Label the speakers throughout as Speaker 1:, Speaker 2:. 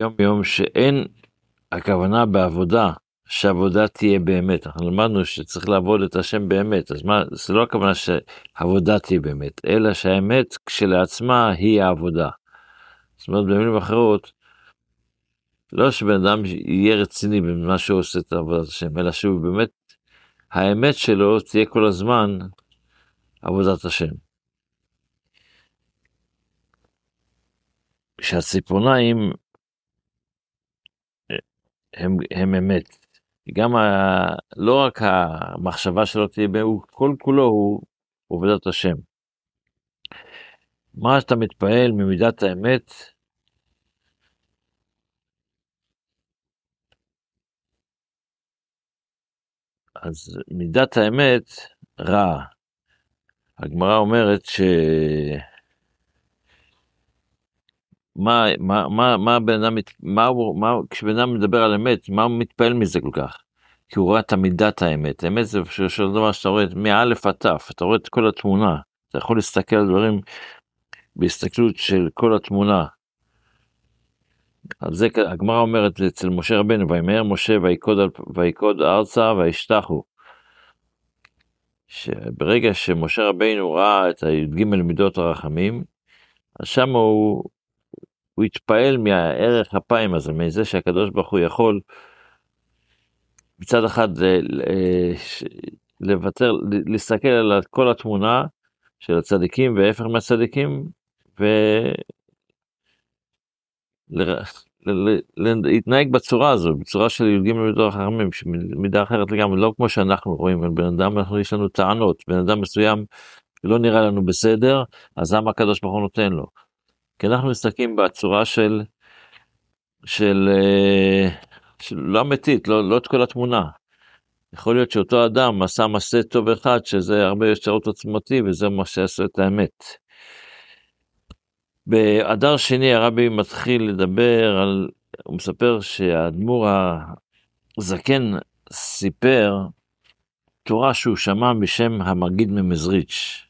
Speaker 1: יום יום שאין הכוונה בעבודה, שעבודה תהיה באמת. אנחנו למדנו שצריך לעבוד את השם באמת, אז מה, זה לא הכוונה שעבודה תהיה באמת, אלא שהאמת כשלעצמה היא העבודה. זאת אומרת, במילים אחרות, לא שבן אדם יהיה רציני במה שהוא עושה את עבודת השם, אלא שהוא באמת, האמת שלו תהיה כל הזמן עבודת השם. שהציפורניים הם, הם אמת. גם ה, לא רק המחשבה שלו תהיה, הוא כל כולו הוא עובדת השם. מה שאתה מתפעל ממידת האמת, אז מידת האמת רע. הגמרא אומרת ש... מה, מה, מה, מה בן אדם, מה, מה, כשבן אדם מדבר על אמת, מה הוא מתפעל מזה כל כך? כי הוא רואה את המידת האמת. האמת זה של דבר שאתה רואה מאלף עד תף, אתה רואה את כל התמונה. אתה יכול להסתכל על דברים בהסתכלות של כל התמונה. על זה הגמרא אומרת אצל משה רבנו, וימהר משה ויקוד ארצה וישתחו. שברגע שמשה רבינו ראה את הי"ג מידות הרחמים, אז שם הוא, הוא התפעל מהערך אפיים הזה, מזה שהקדוש ברוך הוא יכול מצד אחד לוותר, להסתכל על כל התמונה של הצדיקים וההפך מהצדיקים, ולהתנהג בצורה הזו, בצורה של י"ג מידות החכמים, מידה אחרת לגמרי, לא כמו שאנחנו רואים, בן אדם, אנחנו יש לנו טענות, בן אדם מסוים לא נראה לנו בסדר, אז למה הקדוש ברוך הוא נותן לו? כי אנחנו מסתכלים בצורה של, של, אה, של לא אמיתית, לא, לא את כל התמונה. יכול להיות שאותו אדם עשה מעשה טוב אחד, שזה הרבה יותר עוצמתי, וזה מה שיעשה את האמת. באדר שני הרבי מתחיל לדבר על, הוא מספר שהאדמו"ר הזקן סיפר תורה שהוא שמע בשם המגיד ממזריץ'.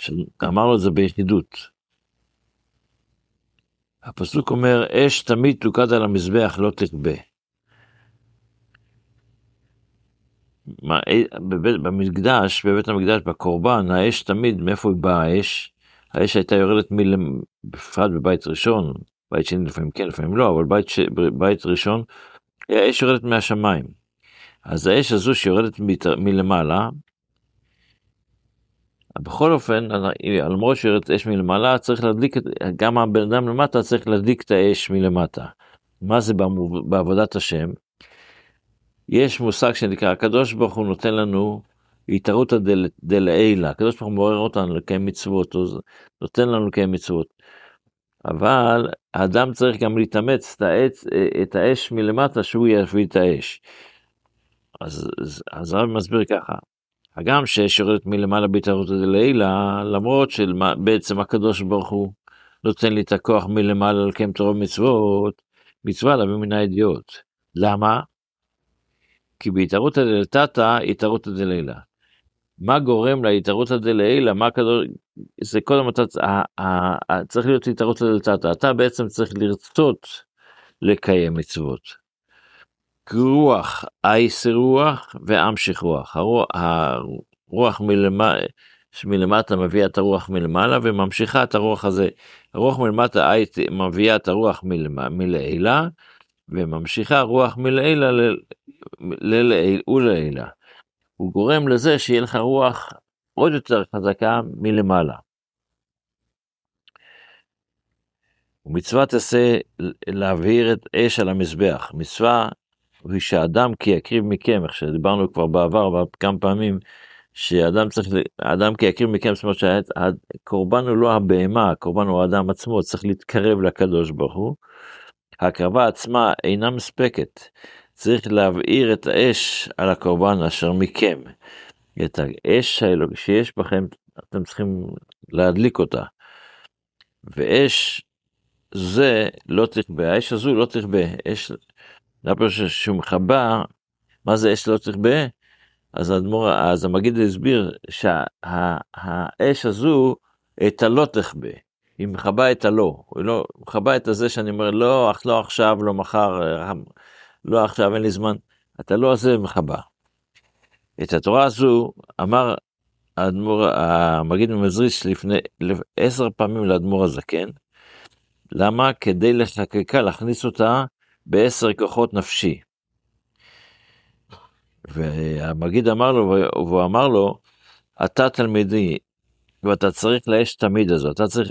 Speaker 1: שאמר לו את זה ביחידות. הפסוק אומר, אש תמיד תוקד על המזבח, לא תכבה. במקדש, בבית המקדש, בקורבן, האש תמיד, מאיפה באה האש? האש הייתה יורדת בפרט בבית ראשון, בית שני לפעמים כן, לפעמים לא, אבל בית, ש... בית ראשון, האש יורדת מהשמיים. אז האש הזו שיורדת מלמעלה, בכל אופן, למרות שיורדת אש מלמעלה, צריך להדליק, גם הבן אדם למטה צריך להדליק את האש מלמטה. מה זה בעבודת השם? יש מושג שנקרא, הקדוש ברוך הוא נותן לנו התערותא דלעילא, הקדוש ברוך הוא מעורר אותנו לקיים מצוות, הוא נותן לנו לקיים מצוות. אבל האדם צריך גם להתאמץ את, העץ, את האש מלמטה, שהוא יביא את האש. אז, אז הרב מסביר ככה, הגם שיש יורדת מלמעלה בהתערותא דלעילא, למרות שבעצם הקדוש ברוך הוא נותן לי את הכוח מלמעלה לקיים תורה ומצוות, מצווה להביא מן הידיעות. למה? כי בהתערותא דלתתא התערותא דלילה. מה גורם להתערותא דלילה? מה כדור... זה קודם אתה צריך להיות התערותא דלתתא. אתה בעצם צריך לרצות לקיים מצוות. רוח, אייס רוח ואמשיך רוח. הרוח, הרוח מלמטה, מלמטה מביאה את הרוח מלמעלה וממשיכה את הרוח הזה. הרוח מלמטה מביאה את הרוח מלעילה וממשיכה רוח מלעילה ללעיל ולעילה. הוא גורם לזה שיהיה לך רוח עוד יותר חזקה מלמעלה. ומצוות עשה להבהיר את אש על המזבח. מצווה היא שאדם כי יקריב מכם, איך שדיברנו כבר בעבר כמה פעמים, שאדם צריך, אדם כי יקריב מכם, זאת אומרת שהקורבן הוא לא הבהמה, הקורבן הוא האדם עצמו, צריך להתקרב לקדוש ברוך הוא. ההקרבה עצמה אינה מספקת, צריך להבעיר את האש על הקורבן אשר מכם. את האש האלוהי שיש בכם, אתם צריכים להדליק אותה. ואש זה לא תכבה, האש הזו לא תכבה, אש, שהוא מחבר, מה זה אש לא תכבה? אז האדמו"ר, אז המגיד הסביר שהאש הזו את הלא תכבה, היא מכבה את הלא, היא לא, מכבה את הזה שאני אומר, לא, לא עכשיו, לא מחר, לא עכשיו, אין לי זמן. את הלא הזה מכבה. את התורה הזו אמר האדמו"ר, המגיד ממזריץ' לפני עשר פעמים לאדמו"ר הזקן. למה? כדי לחקקה, להכניס אותה בעשר כוחות נפשי. והמגיד אמר לו, והוא אמר לו, אתה תלמידי, ואתה צריך לאש תמיד הזו, אתה צריך,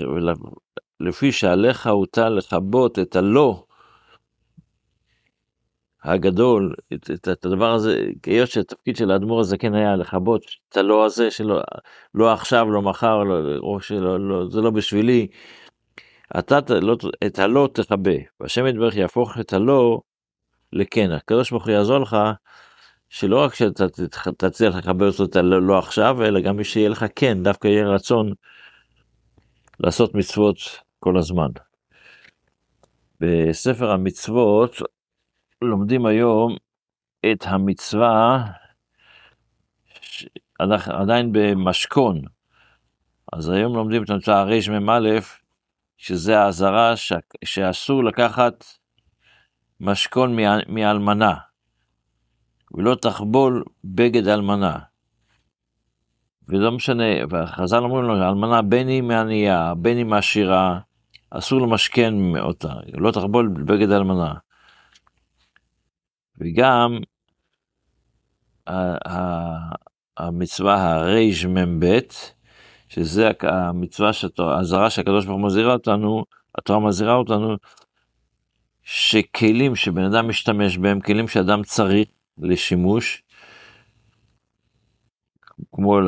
Speaker 1: לפי שעליך הוטל לכבות את הלא הגדול, את, את, את הדבר הזה, היות שהתפקיד של האדמו"ר הזקן היה לכבות את הלא הזה שלא, לא עכשיו, לא מחר, לא, או שלא, לא, זה לא בשבילי, אתה לא, את הלא תכבה, והשם יתברך יהפוך את הלא לכן, הקדוש ברוך הוא יעזור לך, שלא רק שאתה תצליח לכבד אותו לא, לא עכשיו, אלא גם שיהיה לך כן, דווקא יהיה רצון לעשות מצוות כל הזמן. בספר המצוות לומדים היום את המצווה עדיין במשכון. אז היום לומדים את המצווה רמ"א, שזה האזהרה שאסור לקחת משכון מאלמנה, ולא תחבול בגד אלמנה. ולא משנה, וחז"ל אומרים לו, אלמנה בין היא מענייה, בין היא מעשירה, אסור למשכן אותה, לא תחבול בגד אלמנה. וגם המצווה הרמ"ב, שזה המצווה, האזהרה שהקדוש ברוך הוא מזהירה אותנו, התורה מזהירה אותנו, שכלים שבן אדם משתמש בהם, כלים שאדם צריך לשימוש, כמו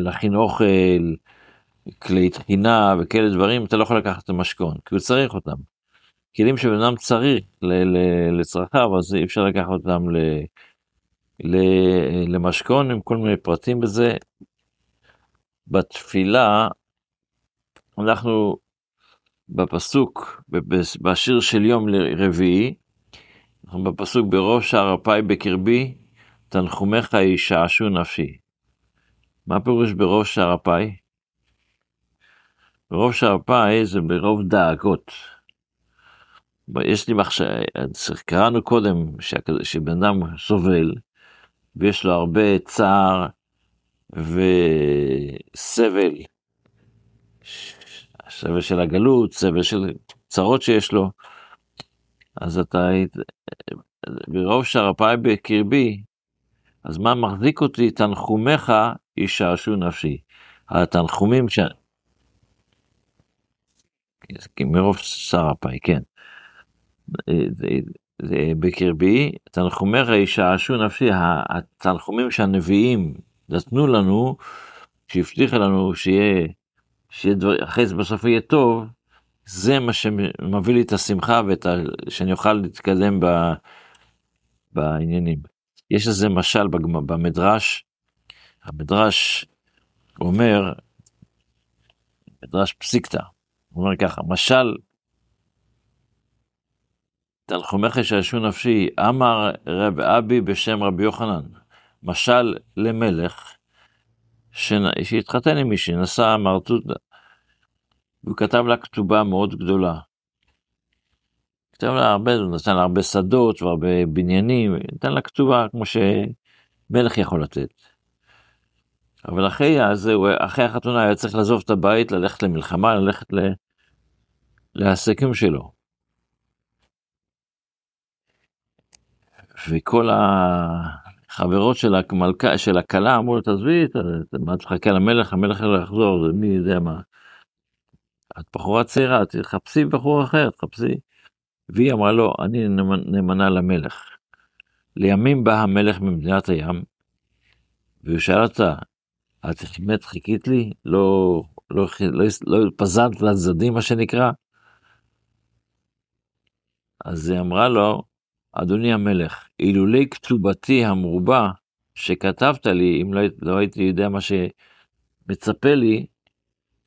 Speaker 1: להכין אוכל, כלי טחינה וכאלה דברים, אתה לא יכול לקחת את המשכון, כי הוא צריך אותם. כלים שבן אדם צריך לצרכיו, אז אי אפשר לקחת אותם למשכון עם כל מיני פרטים בזה. בתפילה, אנחנו בפסוק, בשיר של יום רביעי, אנחנו בפסוק בראש שער אפי בקרבי, תנחומיך ישעשו נפשי. מה פירוש בראש שער אפי? בראש שער אפי זה ברוב דאגות. יש לי מחשב, קראנו קודם שבן אדם סובל ויש לו הרבה צער וסבל, סבל של הגלות, סבל של צרות שיש לו, אז אתה, ברוב שרפאי בקרבי, אז מה מחזיק אותי? תנחומיך ישעשו נפשי. התנחומים ש... מרוב שרפאי, כן. בקרבי, תנחומיך ישעשו נפשי, התנחומים שהנביאים נתנו לנו, שהבטיחה לנו שיהיה, שיהיה דבר, אחרי זה בסוף יהיה טוב, זה מה שמביא לי את השמחה ואת ה... שאני אוכל להתקדם ב... בעניינים. יש איזה משל במדרש, המדרש אומר, מדרש פסיקתא, הוא אומר ככה, משל תנחומך ישעשו נפשי, אמר רב אבי בשם רבי יוחנן, משל למלך שהתחתן עם מישהי, נשא מרטוטה, והוא כתב לה כתובה מאוד גדולה. כתב לה הרבה, הוא נתן לה הרבה שדות והרבה בניינים, נתן לה כתובה כמו שמלך יכול לתת. אבל אחרי הזה, אחרי החתונה היה צריך לעזוב את הבית, ללכת למלחמה, ללכת ל... לעסקים שלו. וכל החברות של המלכה, של הכלה אמרו לו, תעזבי, מה תחכה למלך, המלך לא יחזור, מי יודע מה. את בחורה צעירה, תחפשי בחור אחר, תחפשי. והיא אמרה לו, אני נאמנה למלך. לימים בא המלך ממדינת הים, והוא שאל אותה, את באמת חיכית לי? לא, לא, לא, לא פזרת לצדדים, מה שנקרא? אז היא אמרה לו, אדוני המלך, אילולי כתובתי המרובה שכתבת לי, אם לא, לא הייתי יודע מה שמצפה לי,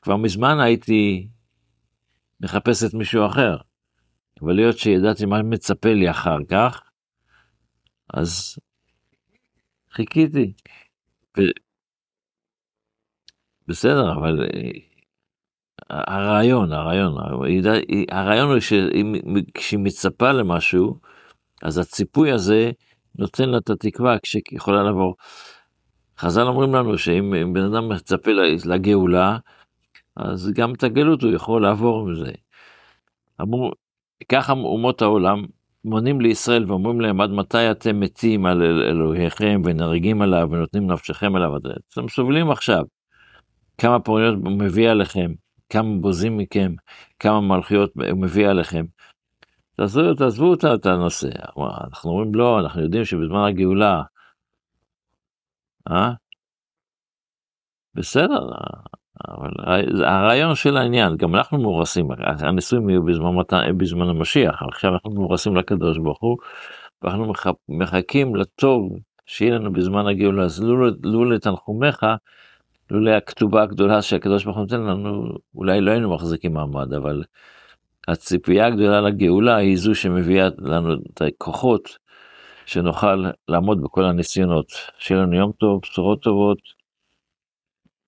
Speaker 1: כבר מזמן הייתי מחפש את מישהו אחר. אבל להיות שידעתי מה מצפה לי אחר כך, אז חיכיתי. ו... בסדר, אבל הרעיון, הרעיון, הרעיון הוא שכשהיא מצפה למשהו, אז הציפוי הזה נותן לה את התקווה כשהיא יכולה לעבור. חז"ל אומרים לנו שאם בן אדם מצפה לגאולה, אז גם את הגלות הוא יכול לעבור מזה. אמרו, ככה אומות העולם מונים לישראל ואומרים להם עד מתי אתם מתים על אלוהיכם ונהרגים עליו ונותנים נפשכם עליו, אתם סובלים עכשיו. כמה פוריות הוא מביא עליכם, כמה בוזים מכם, כמה מלכויות הוא מביא עליכם. תעזבו, תעזבו את הנושא. אנחנו אומרים לא, אנחנו יודעים שבזמן הגאולה, אה? בסדר, אבל הרעיון של העניין, גם אנחנו מאורסים, הנישואים יהיו בזמן, בזמן המשיח, עכשיו אנחנו מאורסים לקדוש ברוך הוא, ואנחנו מחכים לטוב שיהיה לנו בזמן הגאולה, אז לו לתנחומיך, לולא הכתובה הגדולה שהקדוש ברוך הוא נותן לנו, אולי לא היינו מחזיקים מעמד, אבל הציפייה הגדולה לגאולה היא זו שמביאה לנו את הכוחות שנוכל לעמוד בכל הניסיונות. שיהיה לנו יום טוב, בשורות טובות.